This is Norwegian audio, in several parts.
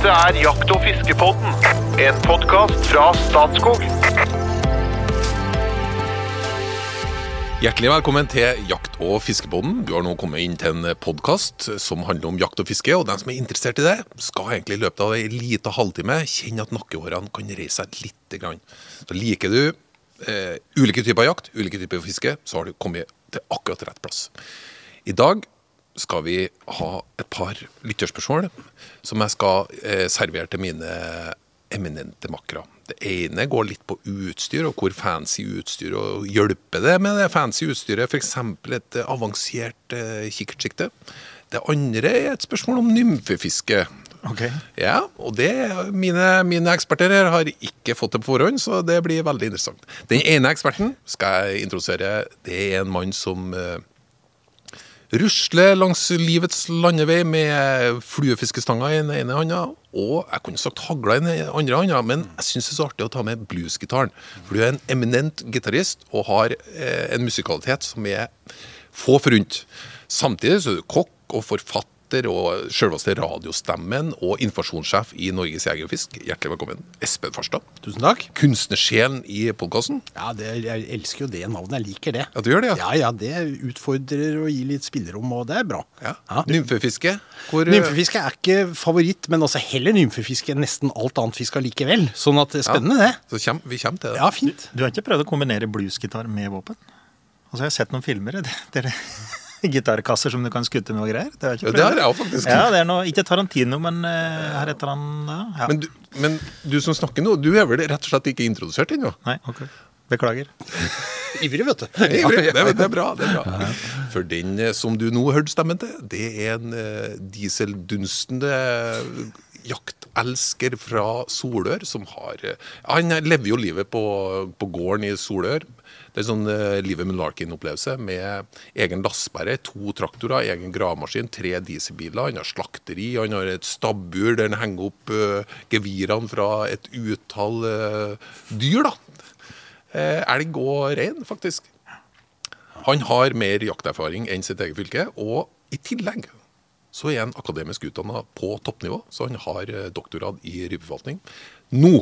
Dette er Jakt- og fiskepodden, en podkast fra Statskog. Hjertelig velkommen til Jakt- og fiskepodden. Du har nå kommet inn til en podkast som handler om jakt og fiske. og Den som er interessert i det, skal egentlig i løpet av en liten halvtime kjenne at nakkehårene kan reise seg lite grann. Så liker du eh, ulike typer jakt, ulike typer fiske, så har du kommet til akkurat rett plass. I dag skal vi ha et par lytterspørsmål som jeg skal eh, servere til mine eminente makkere. Det ene går litt på utstyr, og hvor fancy utstyr og hjelper det med det fancy utstyret. F.eks. et avansert eh, kikkertsikte. Det andre er et spørsmål om nymfefiske. Ok. Ja, og det mine, mine eksperter her har ikke fått det på forhånd, så det blir veldig interessant. Den ene eksperten skal jeg introdusere. Det er en mann som eh, rusler langs livets landevei med fluefiskestanga i den ene hånda, og jeg kunne sagt hagla i den andre hånda, men jeg syns det er så artig å ta med bluesgitaren. For du er en eminent gitarist og har eh, en musikalitet som er få forunt. Samtidig så er du kokk og forfatter og selveste radiostemmen og informasjonssjef i Norges Jeger og Fisk. Hjertelig velkommen, Espen Farstad. Tusen takk. Kunstnersjelen i podkasten. Ja, det, Jeg elsker jo det navnet. Jeg liker det. Ja, du gjør det, ja. Ja, ja, Det utfordrer og gir litt spillerom, og det er bra. ja. Ja. Nymfefiske. Hvor, Nymfefiske er ikke favoritt, men altså heller nymfefiske enn nesten alt annet fisk allikevel. Sånn at det er spennende, det. Så kjem, vi kommer til det. Ja, fint. Du har ikke prøvd å kombinere bluesgitar med våpen? Altså, Jeg har sett noen filmer. Det, det er gitarkasser som du kan skutte med og greier. Det har jeg Ja, det har jeg faktisk. Ja, det er noe, Ikke Tarantino, men uh, her heter han ja. ja. Men, du, men du som snakker nå, du er vel rett og slett ikke introdusert ennå? Nei, ok. Beklager. Ivrig, vet du. Ivrig. Det, det er bra. det er bra. For den eh, som du nå hørte stemmen til, det er en uh, dieseldunstende jaktelsker fra Solør som har uh, Han lever jo livet på, på gården i Solør. Det er sånn uh, Livet Larkin-opplevelse med egen lastebærer, to traktorer, egen gravemaskin, tre dieselbiler. Han har slakteri, han har et stabbur der han henger opp uh, gevirene fra et utall uh, dyr. da. Uh, elg og rein, faktisk. Han har mer jakterfaring enn sitt eget fylke, og i tillegg så er han akademisk utdanna på toppnivå, så han har doktorgrad i rypeforvaltning. Nå,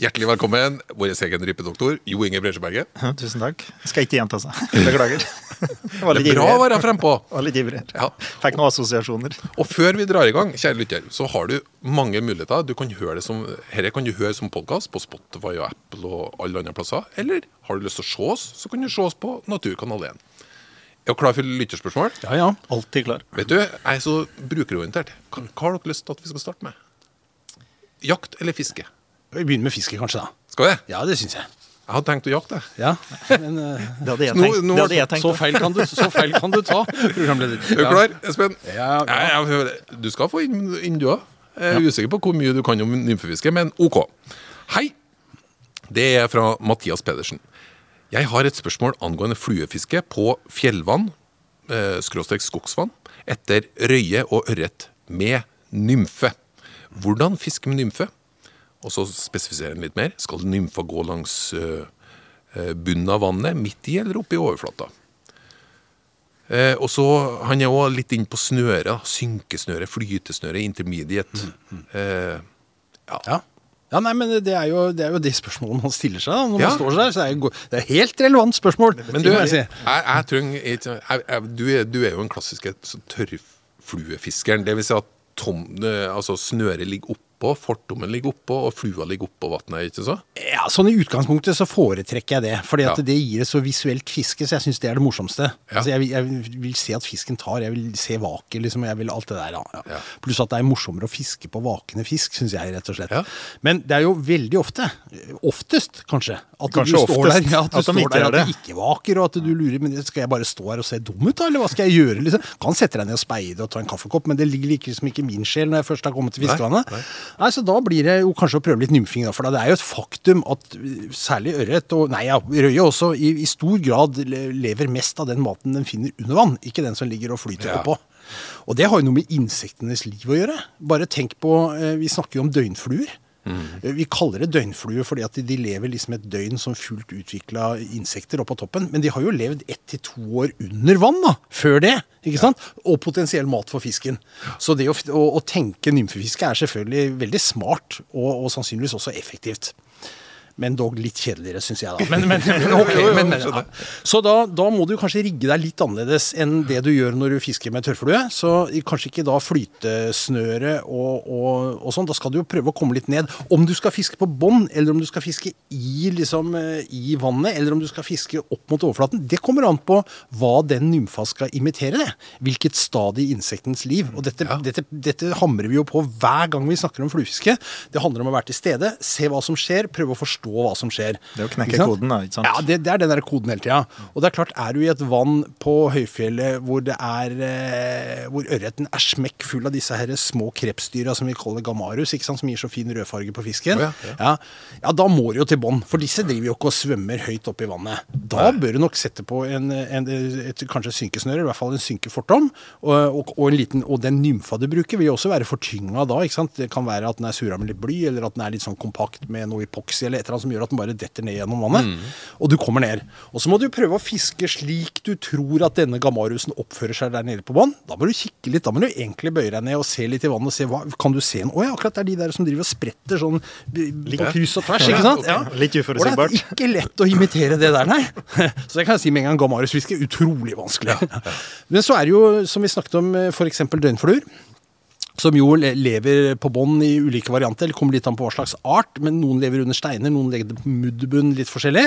hjertelig velkommen, vår egen rypedoktor Jo Inge Bresjeberget. Tusen takk. Skal ikke gjenta seg. Beklager. Jeg var Det er bra å være frempå. Var litt ivrig. Ja. Fikk noen assosiasjoner. Og før vi drar i gang, kjære lytter, så har du mange muligheter. Du kan høre det som, Dette kan du høre som podkast på Spotify og Apple og alle andre plasser. Eller har du lyst til å se oss, så kan du se oss på Naturkanal 1. Er du klar for lytterspørsmål? Ja, ja. Alltid klar. Vet du, jeg er så brukerorientert. Hva, hva har dere lyst til at vi skal starte med? Jakt eller fiske? Vi begynner med fiske, kanskje, da. Skal vi? Ja, det syns jeg. Jeg hadde tenkt å jakte. Ja, men uh, Det hadde jeg tenkt. nå- det hadde jeg tenkt. så, feil kan du, så feil kan du ta, programleder. Er du klar, Espen? Ja, ja. du skal få inn, inn du òg. Jeg er usikker på hvor mye du kan om nymfefiske, men OK. Hei! Det er fra Mathias Pedersen. Jeg har et spørsmål angående fluefiske på fjellvann, eh, skråstrek skogsvann, etter røye og ørret med nymfe. Hvordan fiske med nymfe? Og så spesifiserer han litt mer. Skal nymfa gå langs eh, eh, bunnen av vannet, midt i eller oppe i overflata? Eh, og så, Han er òg litt inn på snøret. da. Synkesnøre, flytesnøre, intermediate. Eh, Ja. Ja, nei, men det er, jo, det er jo det spørsmålet man stiller seg da, når Ja. man står der. Så er, jo, det er helt relevant spørsmål. men du, jeg jeg, trenger jeg, du, er, du er jo en klassisk tørrfluefiskeren. Det vil si at tom, altså snøret ligger oppå, fortommen ligger oppå, og flua ligger oppå vannet. Ikke så? Ja, sånn I utgangspunktet så foretrekker jeg det, fordi at Ja. det gir et så visuelt fiske, så jeg syns det er det morsomste. Ja. Altså, jeg, jeg vil se at fisken tar, jeg vil se vaker, liksom, jeg vil alt det der. Ja. Ja. Pluss at det er morsommere å fiske på vakende fisk, syns jeg, rett og slett. Men det er jo veldig ofte, oftest kanskje, at Kanskje du står oftest der, ja, at du at står der at det ikke vaker, og at du lurer Men skal jeg bare stå her og se dum ut, da, eller hva skal jeg gjøre? Liksom? Kan sette deg ned og speide og ta en kaffekopp, men det ligger liksom ikke i min sjel når jeg først har kommet til fiskevannet. nei. Nei, så da blir det jo kanskje å prøve litt nymfing, da, for det er jo et faktum at uh, særlig ørret, og nei, ja, røye også, i, i stor grad lever mest av den maten den finner under vann, ikke den som ligger og flyter Ja. oppå. Og det har jo noe med insektenes liv å gjøre. Bare tenk på, eh, vi snakker jo om døgnfluer. Eh, Vi kaller det døgnflue fordi at de lever liksom et døgn som fullt utvikla insekter oppå toppen. Men de har jo levd ett til to år under vann da, før det. ikke sant? Og potensiell mat for fisken. Så det å, å, å tenke nymfefiske er selvfølgelig veldig smart, og, og sannsynligvis også effektivt. Men dog litt kjedeligere, syns jeg, da. Men, men, men, ok, men, men, ja. Så da, da må du kanskje rigge deg litt annerledes enn det du gjør når du fisker med tørrflue. Så kanskje ikke da flytesnøre og, og, og sånn. Da skal du jo prøve å komme litt ned. Om du skal fiske på bånn, eller om du skal fiske i, liksom, eh, i vannet, eller om du skal fiske opp mot overflaten, det kommer an på hva den nymfa skal imitere. det. Hvilket stadie i insektens liv. Og dette, dette, dette hamrer vi jo på hver gang vi snakker om fluefiske. Det handler om å være til stede, se hva som skjer, prøve å forstå hva som skjer. Det å knekke koden, da, ikke sant? Ja, det, det er den der koden hele tida. Og det er klart, er du i et vann på høyfjellet hvor det er eh, Hvor ørreten er smekk full av disse her små krepsdyra som vi kaller gamarus, ikke sant, som gir så fin rødfarge på fisken, oh, ja, ja, ja, da må du jo til bånn. For disse driver jo ikke og svømmer høyt opp i vannet. Da bør du nok sette på en, en, et, kanskje synkesnøre, i hvert fall en synkefortom. Og, og, og, en liten, og den nymfa du bruker, vil jo også være fortynga da. ikke sant? Det kan være at den er sura med litt bly, eller at den er litt sånn kompakt med noe epoxy eller et annet som gjør at den bare detter ned gjennom vannet. Og du kommer ned. Og så må du prøve å fiske slik du tror at denne gamarusen oppfører seg der nede på bånn. Da må du kikke litt. Da må du egentlig bøye deg ned og se litt i vannet og se hva Kan du se en Å ja, akkurat det er de der som driver og spretter sånn på kryss og tvers, ikke sant? Ja. Litt uforutsigbart. Det er ikke lett å imitere det der, nei. Så jeg kan si med en gang gamarusfiske utrolig vanskelig. Men så er det jo, som vi snakket om, f.eks. døgnfluer. Som jo lever på bånn i ulike varianter. Det kommer litt an på hva slags art. men Noen lever under steiner, noen legger det på mudderbunn, litt forskjellig.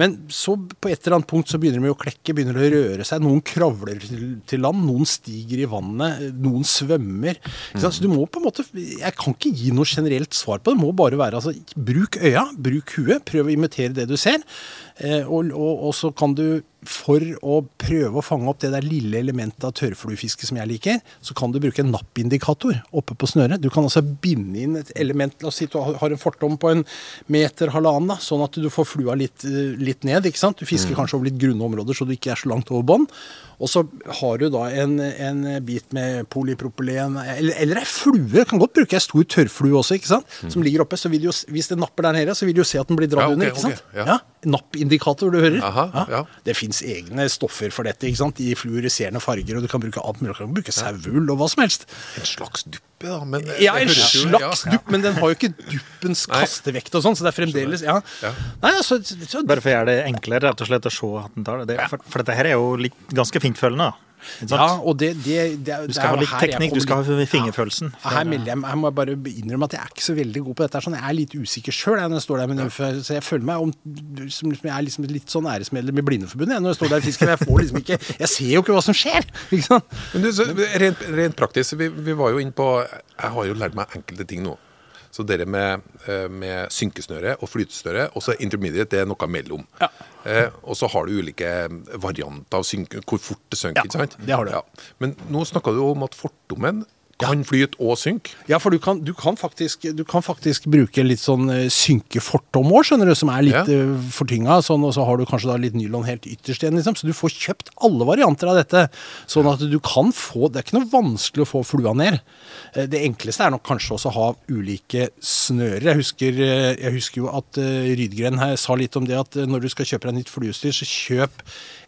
Men så på et eller annet punkt så begynner de å klekke, begynner de å røre seg. Noen kravler til, til land, noen stiger i vannet, noen svømmer. Sant? Så du må på en måte Jeg kan ikke gi noe generelt svar på det. Det må bare være altså, bruk øya, bruk huet, prøv å imitere det du ser. Eh, og, og, og så kan du, for å prøve å fange opp det der lille elementet av tørrfluefiske som jeg liker, så kan du bruke en nappindikator oppe på snøret. Du kan altså binde inn et element. La oss si du har en fortom på en meter, halvannen, da, sånn at du får flua litt, eh, litt ned. ikke sant? Du fisker kanskje over litt grunne områder, så du ikke er så langt over bånn. Og så har du da en, en bit med polypropylen, eller, eller ei flue. Kan godt bruke ei stor tørrflue også, ikke sant? som ligger oppe. så vil du Hvis det napper der nede, så vil du jo se at den blir dratt Ja, okay, under. ikke sant? Ja, ja. Nappindikator, du hører. Aha, ja. Det fins egne stoffer for dette, ikke sant? i fluoriserende farger. og Du kan bruke alt mulig. Du kan bruke saueull og hva som helst. En slags duppe, da. Men Ja, en slags ja. dupp, men den har jo ikke duppens kastevekt og sånn, så det er fremdeles Ja. Ja. Nei, altså, så, Bare for å gjøre det enklere rett og slett å se at den tar det. det for, for dette her er jo litt, ganske fintfølende. da. Ja, og det, det, det, Du skal ha litt teknikk, du skal ha fingerfølelsen. Ja, her, jeg, her må jeg bare innrømme at jeg er ikke så veldig god på dette. Sånn. Jeg er litt usikker sjøl når jeg står der med nymfe. Så jeg føler meg om, som liksom, jeg er liksom litt sånn æresmedlem i Blindeforbundet jeg, når jeg står der og fisker. Jeg får liksom ikke Jeg ser jo ikke hva som skjer! Liksom. Men du, så, rent, rent praktisk, vi, vi var jo inne på Jeg har jo lært meg enkelte ting nå. Så dere med, eh, med synkesnøre og flytesnøre, og så intermediate, det er noe mellom. Ja. Eh, og så har du ulike varianter av synk, hvor fort det synker. Ja, ikke sant? det har du. Men nå snakka du om at fortommen kan flyte og synke. Ja, for du kan, du kan, faktisk, du kan faktisk bruke litt sånn eh, synkefortom òg, skjønner du, som er litt Ja. ja. fortynga. Sånn, og så har du kanskje da litt nylon helt ytterst igjen, liksom. Så du får kjøpt alle varianter av dette. Sånn at du kan få Det er ikke noe vanskelig å få flua ned. Eh, Det enkleste er nok kanskje også å ha ulike snører. Jeg husker, eh, jeg husker jo at eh, Rydgren her sa litt om det at eh, når du skal kjøpe deg nytt fluestyr, så kjøp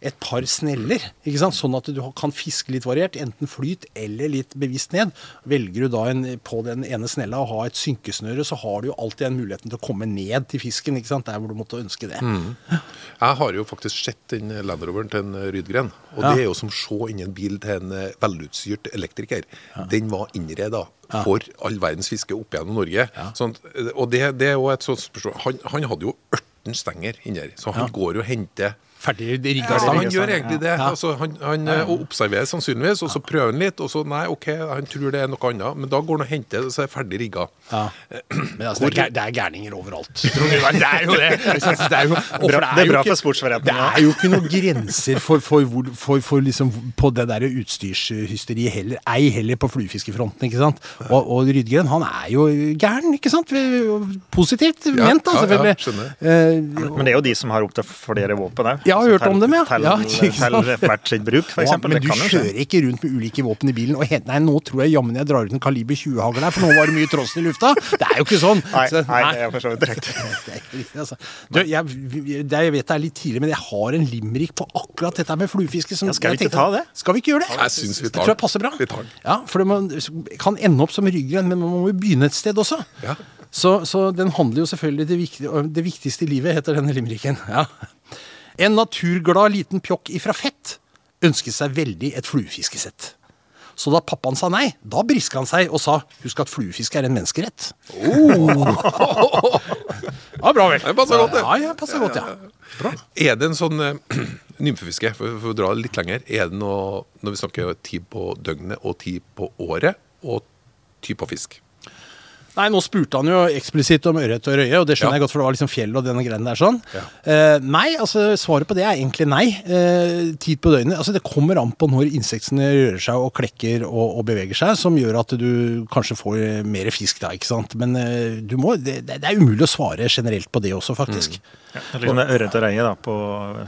et par sneller. ikke sant? Sånn at du kan fiske litt variert, enten flyt eller litt bevisst ned. Velger du da en, på den ene snella å ha et synkesnøre, så har du jo alltid den muligheten til å komme ned til fisken. ikke sant? Der hvor du måtte ønske det. Jeg har jo faktisk sett den Land Roveren til en Rydgren. Og Ja. det er jo som å se inn en bil til en eh, velutstyrt elektriker. Den var innreda for all verdens fiske opp gjennom Norge. Sånn, eh, og det, det er jo et sånt spørsmål. Han, han hadde jo 18 stenger inni der, så han Ja. går og henter Ferdig rigga ja, han gjør egentlig det. Ja. Altså, han, han eh, observerer sannsynligvis, og så prøver han litt, og så nei, OK, han tror det er noe annet. Men da går han og henter det, så er det ferdig rigga. Ja. Men altså, det, er, det er gærninger overalt. Det er jo det. Det er, jo, Bra, det er jo for sportsforretningen. Det er jo ikke noen grenser for, for, for, for liksom på det der utstyrshysteriet heller. Ei heller på fluefiskefronten, ikke sant. Og, og Rydgren, han er jo gæren, ikke sant. Positivt Ja, ment, da, ja, ja, skjønner. Eh, Men det er jo de som har opptil flere våpen òg. ja, jeg har hørt om dem, ja. Til, ja til hvert sitt bruk, for eksempel. men du kan kjører ikke rundt med ulike våpen i bilen og Nei, nå tror jeg jammen jeg drar ut en kaliber 20-hagl her, for nå var det mye trossen i lufta. Det er jo ikke sånn. Nei, Så- nei, det er for så vidt riktig, altså. Jeg, vet det er litt tidlig, men jeg har en limerick på akkurat dette med fluefiske. Ja, skal vi ikke tenkte- ta det? Skal vi ikke gjøre det? Jeg synes vi tar det. tror jeg passer bra. Vi tar den. Ja, for det må, kan ende opp som ryggrenn, men man må jo begynne et sted også. Ja. Så, så den handler jo selvfølgelig det, viktig, det viktigste i livet, heter denne limericken. Ja. En naturglad liten pjokk ifra fett ønsket seg veldig et fluefiskesett. Så da pappaen sa nei, da briska han seg og sa husk at fluefiske er en menneskerett. Ja, bra vel. Det passer godt, det. Ja, ja, passer godt, ja. Bra. Er det en sånn uh, nymfefiske, for, for å dra litt lenger, er det noe når vi snakker tid på døgnet og tid på året, og type av fisk? Nei, nå spurte han jo eksplisitt om ørret og røye, og det skjønner Ja. jeg godt, for det var liksom fjell og denne greiene der sånn. Ja. Eh, nei, altså svaret på det er egentlig nei. Eh, tid på døgnet. Altså det kommer an på når insektene rører seg og klekker og, og beveger seg, som gjør at du kanskje får mer fisk da, ikke sant. Men eh, du må, det, det er umulig å svare generelt på det også, faktisk. Ja, det er liksom det ørret og røye da, på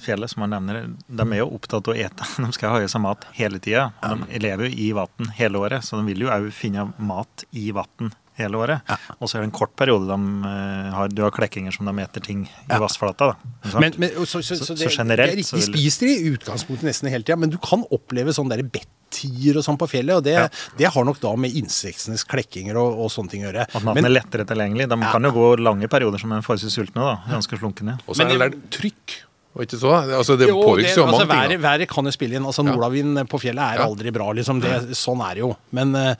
fjellet, som han nevner, de er jo opptatt av å ete. De skal ha i seg mat hele tida. De lever jo i vann hele året, så de vil jo òg finne mat i vann hele året. Og så er det en kort periode de eh, har, du har klekkinger som de eter ting i vassflata. Da. Men, men, så, så, så, Så- det, så generelt det er så vil- spiser de i utgangspunktet nesten hele tida, men du kan oppleve sånn derre bettier og sånn på fjellet, og det, Ja. det har nok da med insektenes klekkinger og, og sånne ting å gjøre. At maten er lettere tilgjengelig. De kan jo gå lange perioder som er forholdsvis sultne. da, Ganske slunkne. Og så er det det- trykk, og ikke så? Altså, det påvirkes jo av altså, mange ting. været, været kan jo spille inn. Altså, Nordavind på fjellet er Ja. aldri bra. Liksom. Det, sånn er det jo. Men, eh,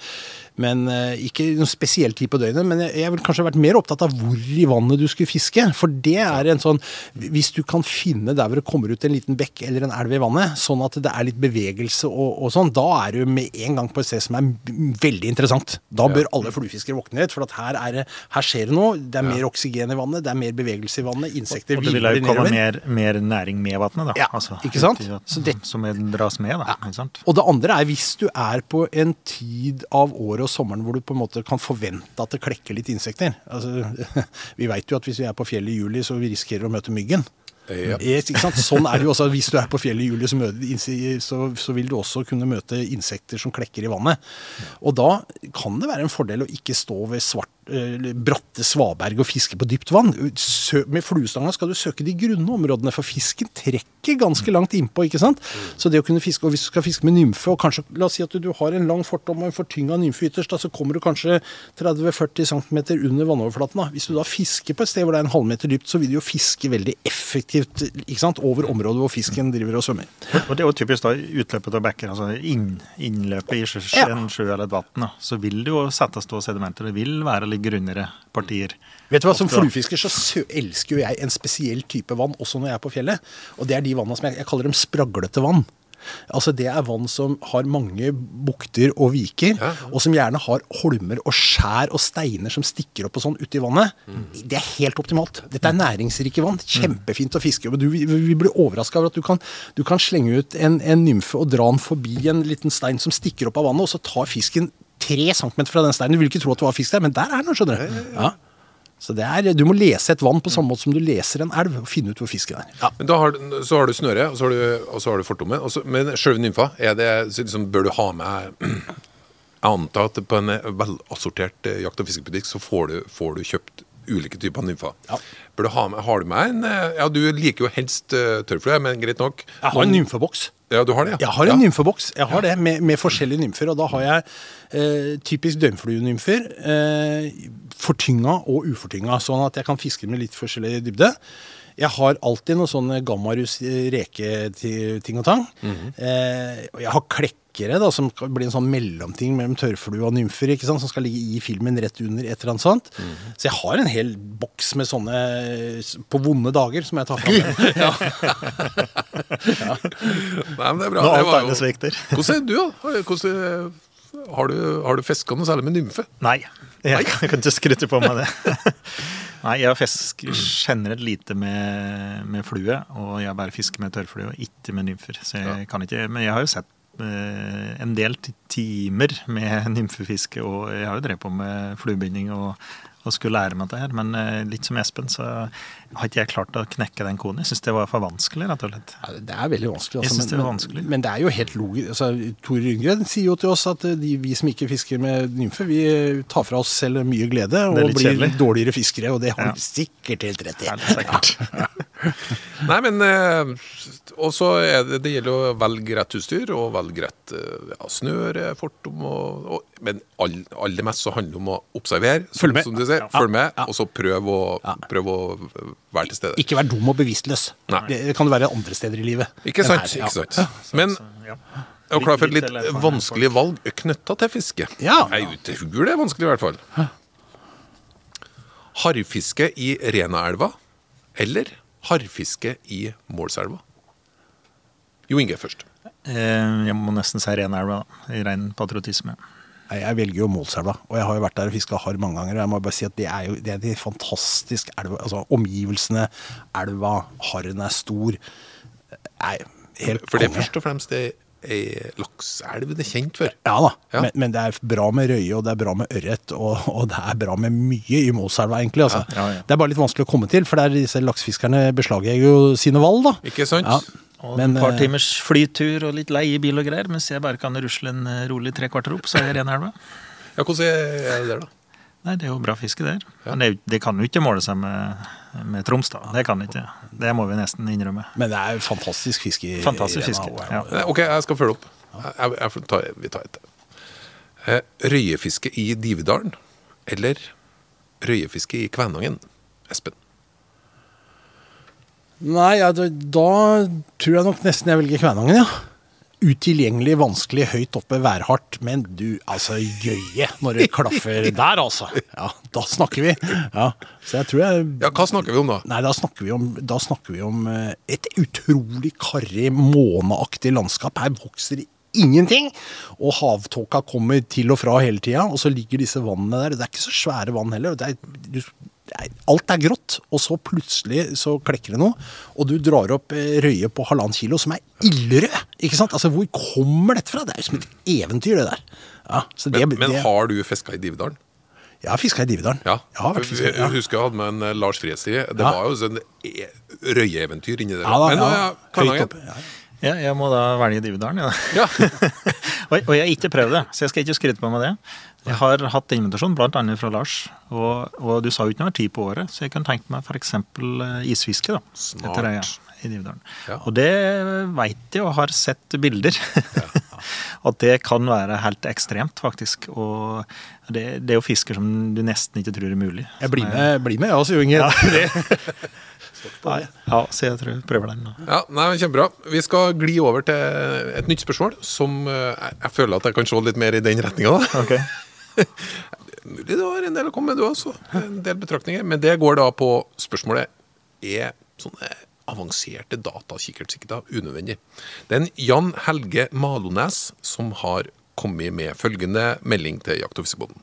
men eh, ikke noen spesiell tid på døgnet. Men jeg, jeg ville kanskje vært mer opptatt av hvor i vannet du skulle fiske. For det er en sånn Hvis du kan finne der hvor det kommer ut en liten bekk eller en elv i vannet, sånn at det er litt bevegelse og, og sånn, da er du med en gang på et sted som er veldig interessant. Da bør alle fluefiskere våkne litt, for at her, er det, her skjer det noe. Det er mer oksygen i vannet, det er mer bevegelse i vannet. Insekter Og det vil jo komme mer, mer næring med vannet, da. Altså, Ja, ikke sant? Så det- Som dras med, da. Sant? Og det andre er hvis du er på en tid av året og sommeren hvor du på en måte kan forvente at det klekker litt insekter. Altså, vi veit jo at hvis vi er på fjellet i juli, så vi risikerer å møte myggen. Ja. Sånn er det jo også. Hvis du er på fjellet i juli, så, møter, så, så vil du også kunne møte insekter som klekker i vannet. Og da kan det være en fordel å ikke stå ved svart, bratte svaberg og fiske på dypt vann. Med fluestanga skal du søke de grunne områdene, for fisken trekker ganske langt innpå. ikke sant? Så det å kunne fiske, og Hvis du skal fiske med nymfe, og kanskje, la oss si at du, har en lang fortom og en fortynga nymfe ytterst, da, så kommer du kanskje 30-40 cm under vannoverflaten. da. Hvis du da fisker på et sted hvor det er en halvmeter dypt, så vil du jo fiske veldig effektivt ikke sant? over området hvor fisken driver og svømmer. Og det er jo typisk da utløpet av bekker, altså inn, innløpet i sjø, en sjø eller et vann. Så vil det jo settes sedimenter. Det vil være litt grunnere partier. Vet du hva, Som fluefisker så elsker jo jeg en spesiell type vann, også når jeg er på fjellet. Og det er de vannene som jeg, jeg kaller dem spraglete vann. Altså Det er vann som har mange bukter og viker, Ja. og som gjerne har holmer og skjær og steiner som stikker opp og sånn uti i vannet. Det er helt optimalt. Dette er næringsrike vann. Kjempefint å fiske. Men du vi vi blir overraska over at du kan, du kan slenge ut en, en nymfe og dra den forbi en liten stein som stikker opp av vannet, og så tar fisken tre centimeter fra den steinen. Du vil ikke tro at det var fisk der, men der er den, skjønner du. Ja. Så det er, Du må lese et vann på samme måte som du leser en elv, og finne ut hvor fisken er. Ja. Men da har, du- så har du snøret, og så har du, og så har du fortommen. og så- Men sjølve nymfa, er det, så liksom, bør du ha med Jeg antar at på en velassortert eh, jakt- og fiskebutikk så får du, får du kjøpt ulike typer nymfer. Ja. Bør du ha med, har du med en eh, Ja, du liker jo helst uh, tørrflue, men greit nok. Jeg har en nymfeboks. Ja, du har det, ja. Jeg har en ja. nymfeboks jeg har det, med, med forskjellige nymfer. Og da har jeg eh, typisk døgnfluenymfer. Eh, fortynga og ufortynga, sånn at jeg kan fiske med litt forskjellig dybde. Jeg har alltid noe sånn gammarus eh, reketing og tang. eh, og jeg har klekkere, da, som blir en sånn mellomting mellom tørrflue og nymfer, ikke sant, som skal ligge i filmen rett under et eller annet sånt. Så jeg har en hel boks med sånne på vonde dager som jeg tar fram. ja. Nei, men det er bra. Nå Det alt annet svikter. Hvordan er du, da? Har- Hvordan, har du, har du fiska noe særlig med nymfe? Nei, jeg kan kan ikke skryte på meg det. Nei, jeg fisker generelt lite med, med flue, og jeg bare fisker med tørrflue og ikke med nymfer. Så jeg kan ikke, men jeg har jo sett eh, en del timer med nymfefiske, og jeg har jo drevet på med fluebinding og, og skulle lære meg det her, men eh, litt som Espen så har ikke jeg klart å knekke den koden. Jeg syns det var for vanskelig, rett og slett. Ja, det er veldig vanskelig. Jeg Altså, synes det var er vanskelig. Men, men det er jo helt logisk. Altså, Tor Ryngren sier jo til oss at eh, de, vi som ikke fisker med nymfe, vi eh, tar fra oss selv mye glede og blir kjedelig. dårligere fiskere, og det har Ja. sikkert helt rett i. Ja. Nei, men Og så det, det gjelder å velge rett utstyr og velge rett ja, snøre, fortom og, og Men all- mest så handler det om å observere, som, Følg med. som du sier. Ja. Følg med, Ja. og så prøv å, prøv å være til stede. Ikke vær dum og bevisstløs. Nei. Det kan du være andre steder i livet. Ikke sant? her, ja. ikke sant. Men jeg er klar for et Litt- vanskelig valg knytta til fiske. Ja. Jeg tror det er vanskelig, i hvert fall. Harrfiske i Renaelva eller harrfiske i Målselva? Jo Inge først. Eh, Jeg må nesten si Renaelva, da, i ren patriotisme. Nei, Jeg velger jo Målselva, og jeg har jo vært der og fiska harr mange ganger. og Jeg må bare si at Det er jo det er de fantastiske elva, altså omgivelsene, elva, harren er stor. Nei, helt For det er først og fremst det ei lakseelv det er kjent for. Ja da, Ja. Men, men det er bra med røye, og det er bra med ørret, og, og det er bra med mye i Målselva, egentlig. Altså. Ja, ja. Det er bare litt vanskelig å komme til, for der disse laksefiskerne beslaglegger jo sine valg, da. Ikke sant? Ja. Og Men, et par eh, timers flytur og litt leiebil og greier, mens jeg bare kan rusle en eh, rolig tre kvarter opp, så er jeg Renelva. Ja, Hvordan er det der, da? Nei, det er jo bra fiske der. Men det, det kan jo ikke måle seg med, med Troms, da. Det kan ikke. Det må vi nesten innrømme. Men det er jo fantastisk fiske. i- Fantastisk fiske. Ja. Ok, jeg skal følge opp. Jeg, jeg tar, vi tar et. Eh, Røyefiske i Dividalen eller røyefiske i Kvænangen? Espen. Nei, ja, da, da tror jeg nok nesten jeg velger Kvænangen, ja. Utilgjengelig, vanskelig, høyt oppe, værhardt. Men du, altså gøye når det klaffer der, altså. Ja, Da snakker vi. Ja, Så jeg tror jeg Ja, hva snakker vi om da? Nei, da snakker vi om, snakker vi om eh, et utrolig karrig, måneaktig landskap. Her vokser ingenting. Og havtåka kommer til og fra hele tida, og så ligger disse vannene der. Det er ikke så svære vann heller. Det er, du, alt er grått, og så plutselig så klekker det noe. Og du drar opp eh, røye på halvannen kilo som er ildrød. Ikke sant? Altså, hvor kommer dette fra? Det er jo som et eventyr, det der. Ja, så det, Men, men det, har du fiska i Dividalen? Jeg har fiska i Dividalen. Ja. Jeg har vært fisket, ja. Jeg husker jeg hadde med en eh, Lars Friesi. Det Ja. var jo sånn e- røyeeventyr inni der. Ja da, men ja. er jeg ja. Ja, jeg må da velge Dividalen, ja. Ja. og, og jeg har ikke prøvd det, så jeg skal ikke skryte på meg det. Jeg har hatt invitasjon, bl.a. fra Lars, og, og du sa jo ikke noe tid på året, så jeg kunne tenkt meg f.eks. isfiske. da, Smart. etter i Dividalen. Ja. Og det veit jeg og har sett bilder. At det kan være helt ekstremt, faktisk. Og det, det er jo fisker som du nesten ikke tror er mulig. Jeg blir med, blir med jeg også, Jo Inge. Nei, ja, så jeg tror jeg prøver den. Ja, nei, men Kjempebra. Vi skal gli over til et nytt spørsmål som eh, jeg, jeg føler at jeg kan se litt mer i den retninga. Ok. Mulig du har en del å komme med, du også. En del betraktninger. Men det går da på spørsmålet er sånne avanserte datakikkertsikter unødvendig. Det er en Jan Helge Malones som har kommet med følgende melding til Jakt- og fiskebåten.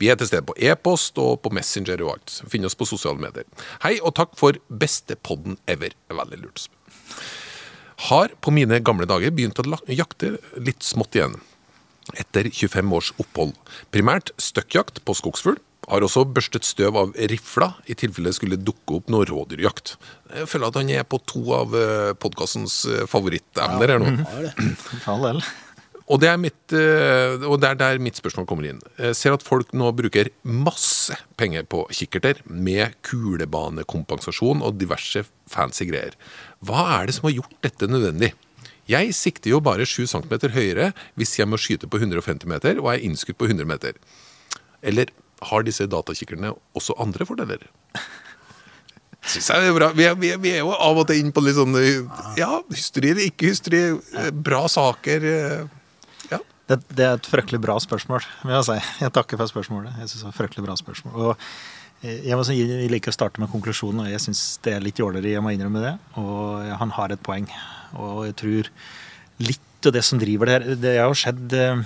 Vi er til stede på e-post og på Messenger og alt. Finn oss på sosiale medier. Hei og takk for beste podden ever. Veldig lurt. Har på mine gamle dager begynt å jakte litt smått igjen etter 25 års opphold. Primært støkkjakt på skogsfugl. Har også børstet støv av rifla i tilfelle det skulle dukke opp noe rådyrjakt. Jeg føler at han er på to av podkastens favorittemner her nå. Og det er mitt, eh, og det er der mitt spørsmål kommer inn. Jeg ser at folk nå bruker masse penger på kikkerter med kulebanekompensasjon og diverse fancy greier. Hva er det som har gjort dette nødvendig? Jeg sikter jo bare 7 cm høyere hvis jeg må skyte på 150 meter og er innskutt på 100 meter. Eller har disse datakikkerne også andre fordeler? Synes jeg er bra. Vi er, vi, er, vi er jo av og til inn på litt sånn Ja, hysteri eller ikke hysteri. eh, Bra saker. eh, Ja. Det, det er et fryktelig bra spørsmål, vil jeg si. Jeg takker for spørsmålet. Jeg synes det er et fryktelig bra spørsmål. Og eh, jeg, si, jeg liker å starte med konklusjonen, og jeg syns det er litt jåleri, jeg må innrømme det. Og han har et poeng. Og jeg tror litt av det som driver det her Det har jo skjedd eh,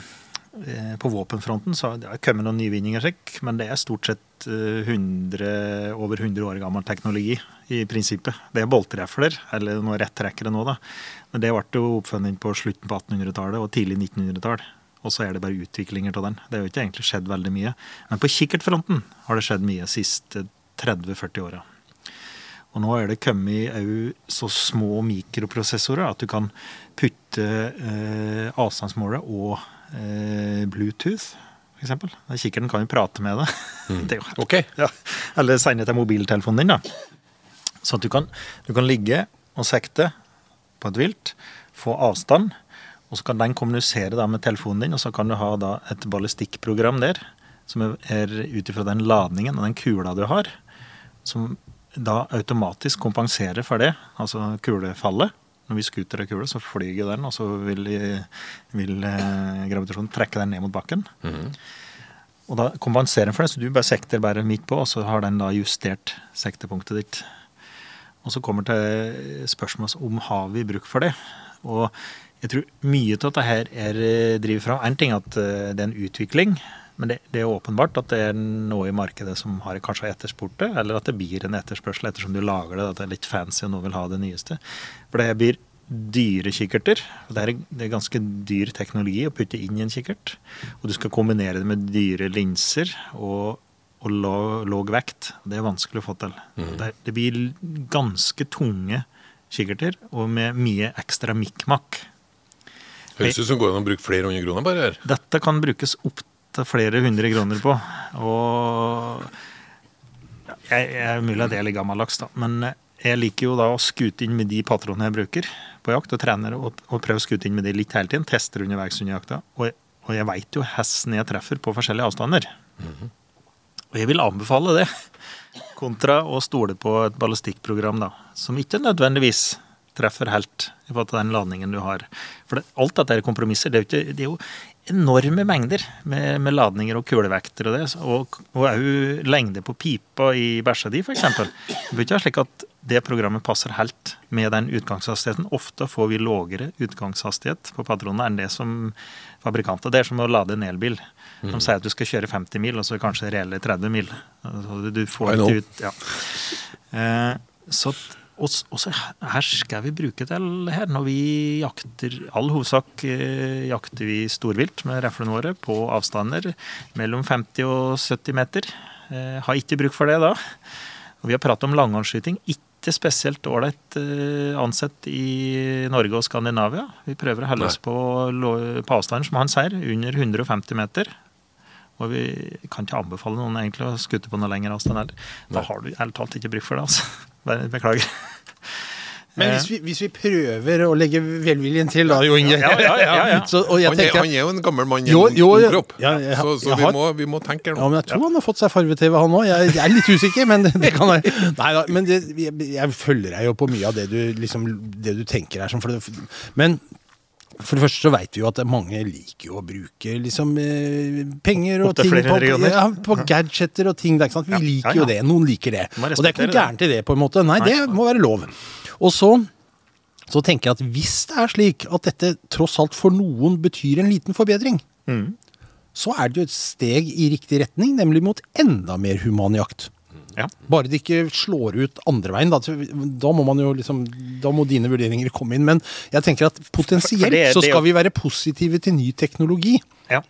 eh, på våpenfronten, så det har kommet noen nyvinninger, men det er stort sett eh, 100, over 100 år gammel teknologi i prinsippet. Det er boltrefler, eller noen rettrekkere nå, da. Men det ble jo oppfunnet på slutten på 1800-tallet og tidlig 1900-tall. Og så er det bare utviklinger av den. Det har jo ikke egentlig skjedd veldig mye. Men på kikkertfronten har det skjedd mye de siste 30-40 åra. Og nå er det kommet òg så små mikroprosessorer at du kan putte eh, avstandsmålet og eh, Bluetooth, f.eks. Kikkerten kan jo prate med deg. Det er jo Ok. ja. Eller sende til mobiltelefonen din, da. Så at du kan, du kan ligge og sekte på et vilt, få avstand, og så kan den kommunisere da med telefonen din, og så kan du ha da et ballistikkprogram der, som er ut ifra den ladningen og den kula du har, som da automatisk kompenserer for det, altså kulefallet. Når vi skuter ei kule, så flyger den, og så vil, vil eh, gravitasjonen trekke den ned mot bakken. Og da kompenserer den for det, så du bare sekter bare midt på, og så har den da justert sektepunktet ditt. Og så kommer til spørsmålet om har vi bruk for det. Og jeg tror mye av dette her er eh, driver fram. En ting at eh, det er en utvikling, men det, det er åpenbart at det er noe i markedet som har kanskje etterspurt det, eller at det blir en etterspørsel ettersom du lager det, at det er litt fancy og noen vil ha det nyeste. For det blir dyre kikkerter. Det er, det er ganske dyr teknologi å putte inn i en kikkert. Og du skal kombinere det med dyre linser og, og lav, vekt. Det er vanskelig å få til. Det, det blir ganske tunge kikkerter, og med mye ekstra mikk-makk. Høres ut som går an å bruke flere hundre kroner bare her. Dette kan brukes opp flere hundre kroner på. Og jeg, jeg er mulig at jeg er litt gammeldags, da, men jeg liker jo da å skute inn med de patronene jeg bruker på jakt, og trener og, og prøver å skute inn med de litt hele tiden. Tester underveis under jakta. Og, og jeg veit jo hesten jeg treffer på forskjellige avstander. Og jeg vil anbefale det, kontra å stole på et ballistikkprogram da, som ikke nødvendigvis treffer helt i forhold til den ladningen du har. For det, alt dette er kompromisser. Det er, jo ikke, det er jo enorme mengder med, med ladninger og kulevekter og det, og òg lengde på pipa i bæsja di, f.eks. Det bør ikke være slik at det programmet passer helt med den utgangshastigheten. Ofte får vi lavere utgangshastighet på patronene enn det som fabrikanter. Det er som å lade en elbil. De sier at du skal kjøre 50 mil, og så kanskje reelle 30 mil. Så du- du får ikke ut ja. Eh, så, og, så her skal vi bruke til her når vi jakter All hovedsak eh, jakter vi storvilt med reflene våre på avstander mellom 50 og 70 meter. Eh, har ikke bruk for det da. Og vi har pratet om langhåndsskyting. Ikke spesielt ålreit eh, ansett i Norge og Skandinavia. Vi prøver å holde oss på, på avstanden, som han sier, under 150 meter. Og vi kan ikke anbefale noen egentlig å skutte på noe lengre avstand heller. Da har du ærlig talt ikke bruk for det, altså. Beklager. Men hvis vi, hvis vi prøver å legge velviljen til, da, Jo Inge Ja, ja, ja, ja. Så, og Han er, han er jo en gammel mann i en jo, ung kropp. Ja, jeg så så jeg vi, har- må, vi må tenke her Ja, men jeg tror han har fått seg farge-TV, han òg. Jeg, jeg er litt usikker, men det, det kan jeg. Nei da, men det, jeg, jeg følger deg jo på mye av det du, liksom, det du tenker her. For det, men for det første så veit vi jo at mange liker jo å bruke liksom eh, penger og ting på, ja, på gadgeter og ting. Er sant? Vi Ja, liker ja, jo det. Noen liker det. Og det er ikke noe gærent i det, på en måte. Nei, det må være lov. Og så så tenker jeg at hvis det er slik at dette tross alt for noen betyr en liten forbedring, Mm. så er det jo et steg i riktig retning, nemlig mot enda mer human jakt. Ja. Bare det ikke slår ut andre veien. Da, da må man jo liksom Da må dine vurderinger komme inn. Men jeg tenker at potensielt For- for det så skal det, vi være positive til ny teknologi. Ja,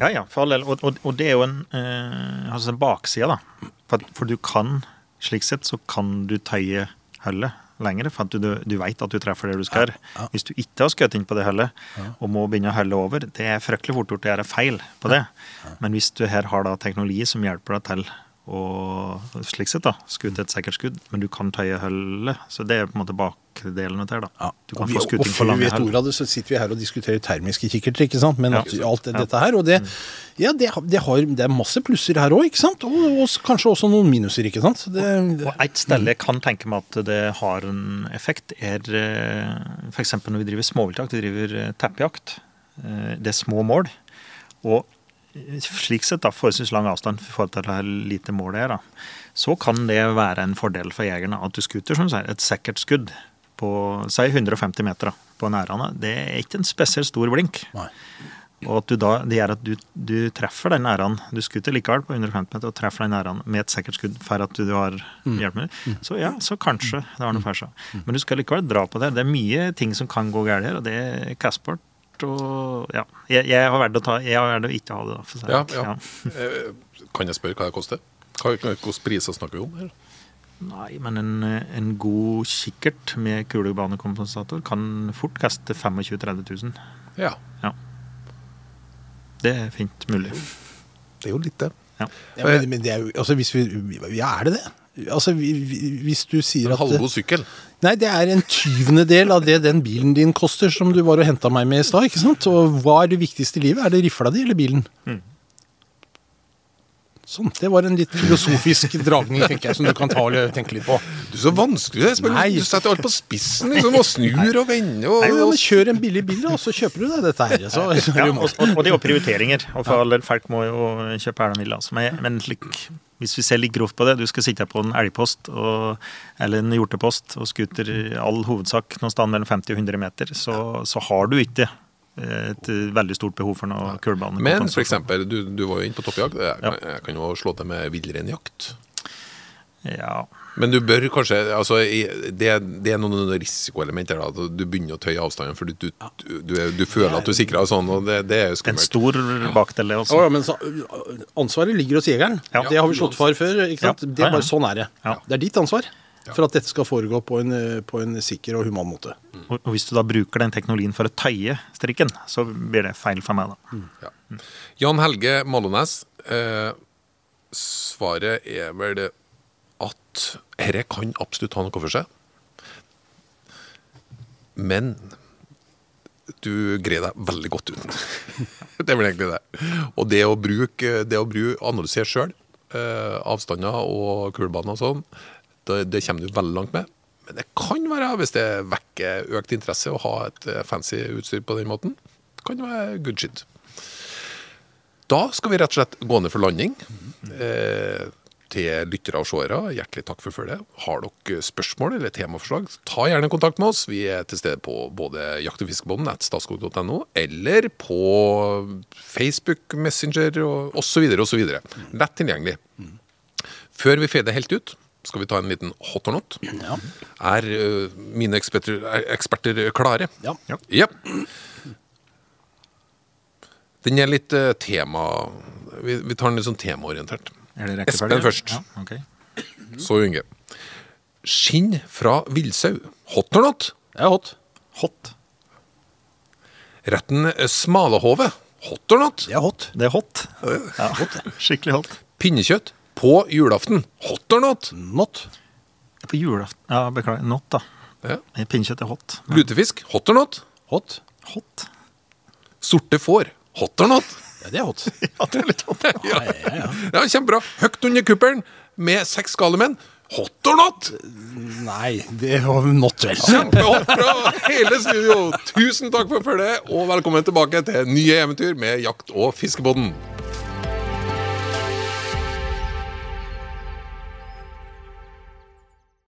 ja, ja for all del. Og, og, og det er jo en, eh, altså en bakside, da. For, for du kan, slik sett, så kan du tøye hullet lengre, for at du, du vet at du treffer det du skal. Hvis du ikke har skutt inn på det hullet, og må begynne å helle over, det er fryktelig fort gjort å gjøre feil på det. Men hvis du her har da teknologi som hjelper deg til å slik sett da, skutte et sikkert skudd, men du kan tøye hullet, så det er på en måte bakdelen av det. da. Du Og, kan vi, få og skutt inn på lange hull. så sitter vi her og diskuterer termiske kikkerter, ikke sant. Men Ja. alt Ja. dette her, og det Ja, det, det, har, det er masse plusser her òg, ikke sant. Og, og kanskje også noen minuser, ikke sant. Det, Og et sted jeg kan tenke meg at det har en effekt, er f.eks. når vi driver småviltjakt, vi driver eh, teppejakt. Eh, Det er små mål. Og eh, slik sett, da, forholdsvis lang avstand i forhold til hvor lite mål det er, da, så kan det være en fordel for jegerne at du skuter som sier, et sikkert skudd på si 150 meter da, på nærene. Det er ikke en spesielt stor blink. Nei. Og at du da, det gjør at du, du treffer den æraen. Du skuter likevel på 150 meter og treffer den æraen med et sikkert skudd for at du, du har hjelpemiddel. Så ja, så kanskje det har noe for seg. Men du skal likevel dra på det. Det er mye ting som kan gå galt her, og det er Og ja, jeg, jeg har valgt å ta Jeg har valgt å ikke ha det, da. For si. Ja, ja. Eh, Kan jeg spørre hva det koster? Hvilke priser snakker vi om? her? Nei, men en, en god kikkert med kulebanekompensator kan fort kaste 25 000-30 000. Ja, Ja. Det er fint mulig. det er jo litt det. Ja. Ja, men, men det er jo, altså hvis vi, ja, er det det? Altså, vi, vi, hvis du sier En at halvgod sykkel. Nei, det er en tyvendedel av det den bilen din koster, som du var og henta meg med i stad. ikke sant? Og hva er det viktigste i livet? Er det rifla di eller bilen? Sånn. Det var en litt filosofisk dragning, tenker jeg, som du kan ta og tenke litt på. Du er så vanskelig. Espen. Nei. Du setter alt på spissen liksom, og snur og vender. Og, Nei, men Kjør en billig bil, og så kjøper du deg dette her. Så, så, Ja, og, og, det er jo prioriteringer. Og for folk må jo kjøpe her de vil. Altså. Men, hvis vi ser litt grovt på det, du skal sitte på en elgpost og, eller en hjortepost og skuter i all hovedsak noen sted mellom 50 og 100 meter, så, så har du ikke et veldig stort behov for noe kulebane. Men eksempel, du, du var jo inne på toppjakt. Jeg kan, jeg kan jo slå til med villreinjakt. Ja, Men du bør kanskje altså, det, det er noen risikoelementer. da, Du begynner å tøye avstanden, for du, du, du, du føler at du sikrer deg sånn, og det, det er jo en stor bakdel, det også. Ja, men så, ansvaret ligger hos jegeren. Ja. Det har vi slått for før. ikke sant? Ja. Det er Ja, ja. bare Sånn er det. Ja. Det er ditt ansvar for at dette skal foregå på en, eh, på en sikker og human måte. Og, og hvis du da bruker den teknologien for å tøye strikken, så blir det feil for meg, da. Ja. Jan Helge Malones, eh, svaret er vel det at dette kan absolutt ha noe for seg. Men du greier deg veldig godt uten. det er vel egentlig det. Og det å bruke, det å bruke analysere sjøl, eh, avstander og kulebaner og sånn, det, det kommer du veldig langt med. Men det kan være, hvis det vekker økt interesse å ha et eh, fancy utstyr på den måten, kan det være good shit. Da skal vi rett og slett gå ned for landing. Eh, til lyttere og seere, hjertelig takk for følget. Har dere spørsmål eller temaforslag, ta gjerne kontakt med oss. Vi er til stede på både jakt- og fiskebåten, statskog.no, eller på Facebook, Messenger osv. osv. Lett tilgjengelig. Før vi fader helt ut, skal vi ta en liten hot or not. Er uh, mine eksperter, er eksperter klare? Ja. Ja. Den er litt uh, tema vi, vi tar den litt sånn temaorientert. Er Espen først. Ja, okay. Så Junge. Skinn fra villsau. Hot or not? Det er hot. Hot. Retten eh, smalahove. Hot or not? Det er hot. Det er hot. Ja, Skikkelig hot. Pinnekjøtt på julaften. Hot or not? Not. På julaften Ja, beklager. Not, da. Ja. Pinnekjøtt er hot. Lutefisk. Hot or not? Hot. Hot? Sorte får. Hot or not? Ja, det er hot. Ja, det er litt hot. Ja, ja Kjempebra. Høgt under kuppelen med seks skalemenn. Hot or not? Nei, det var not vel. Kjempehot fra hele studio. Tusen takk for følget, og velkommen tilbake til nye eventyr med Jakt- og fiskebåten.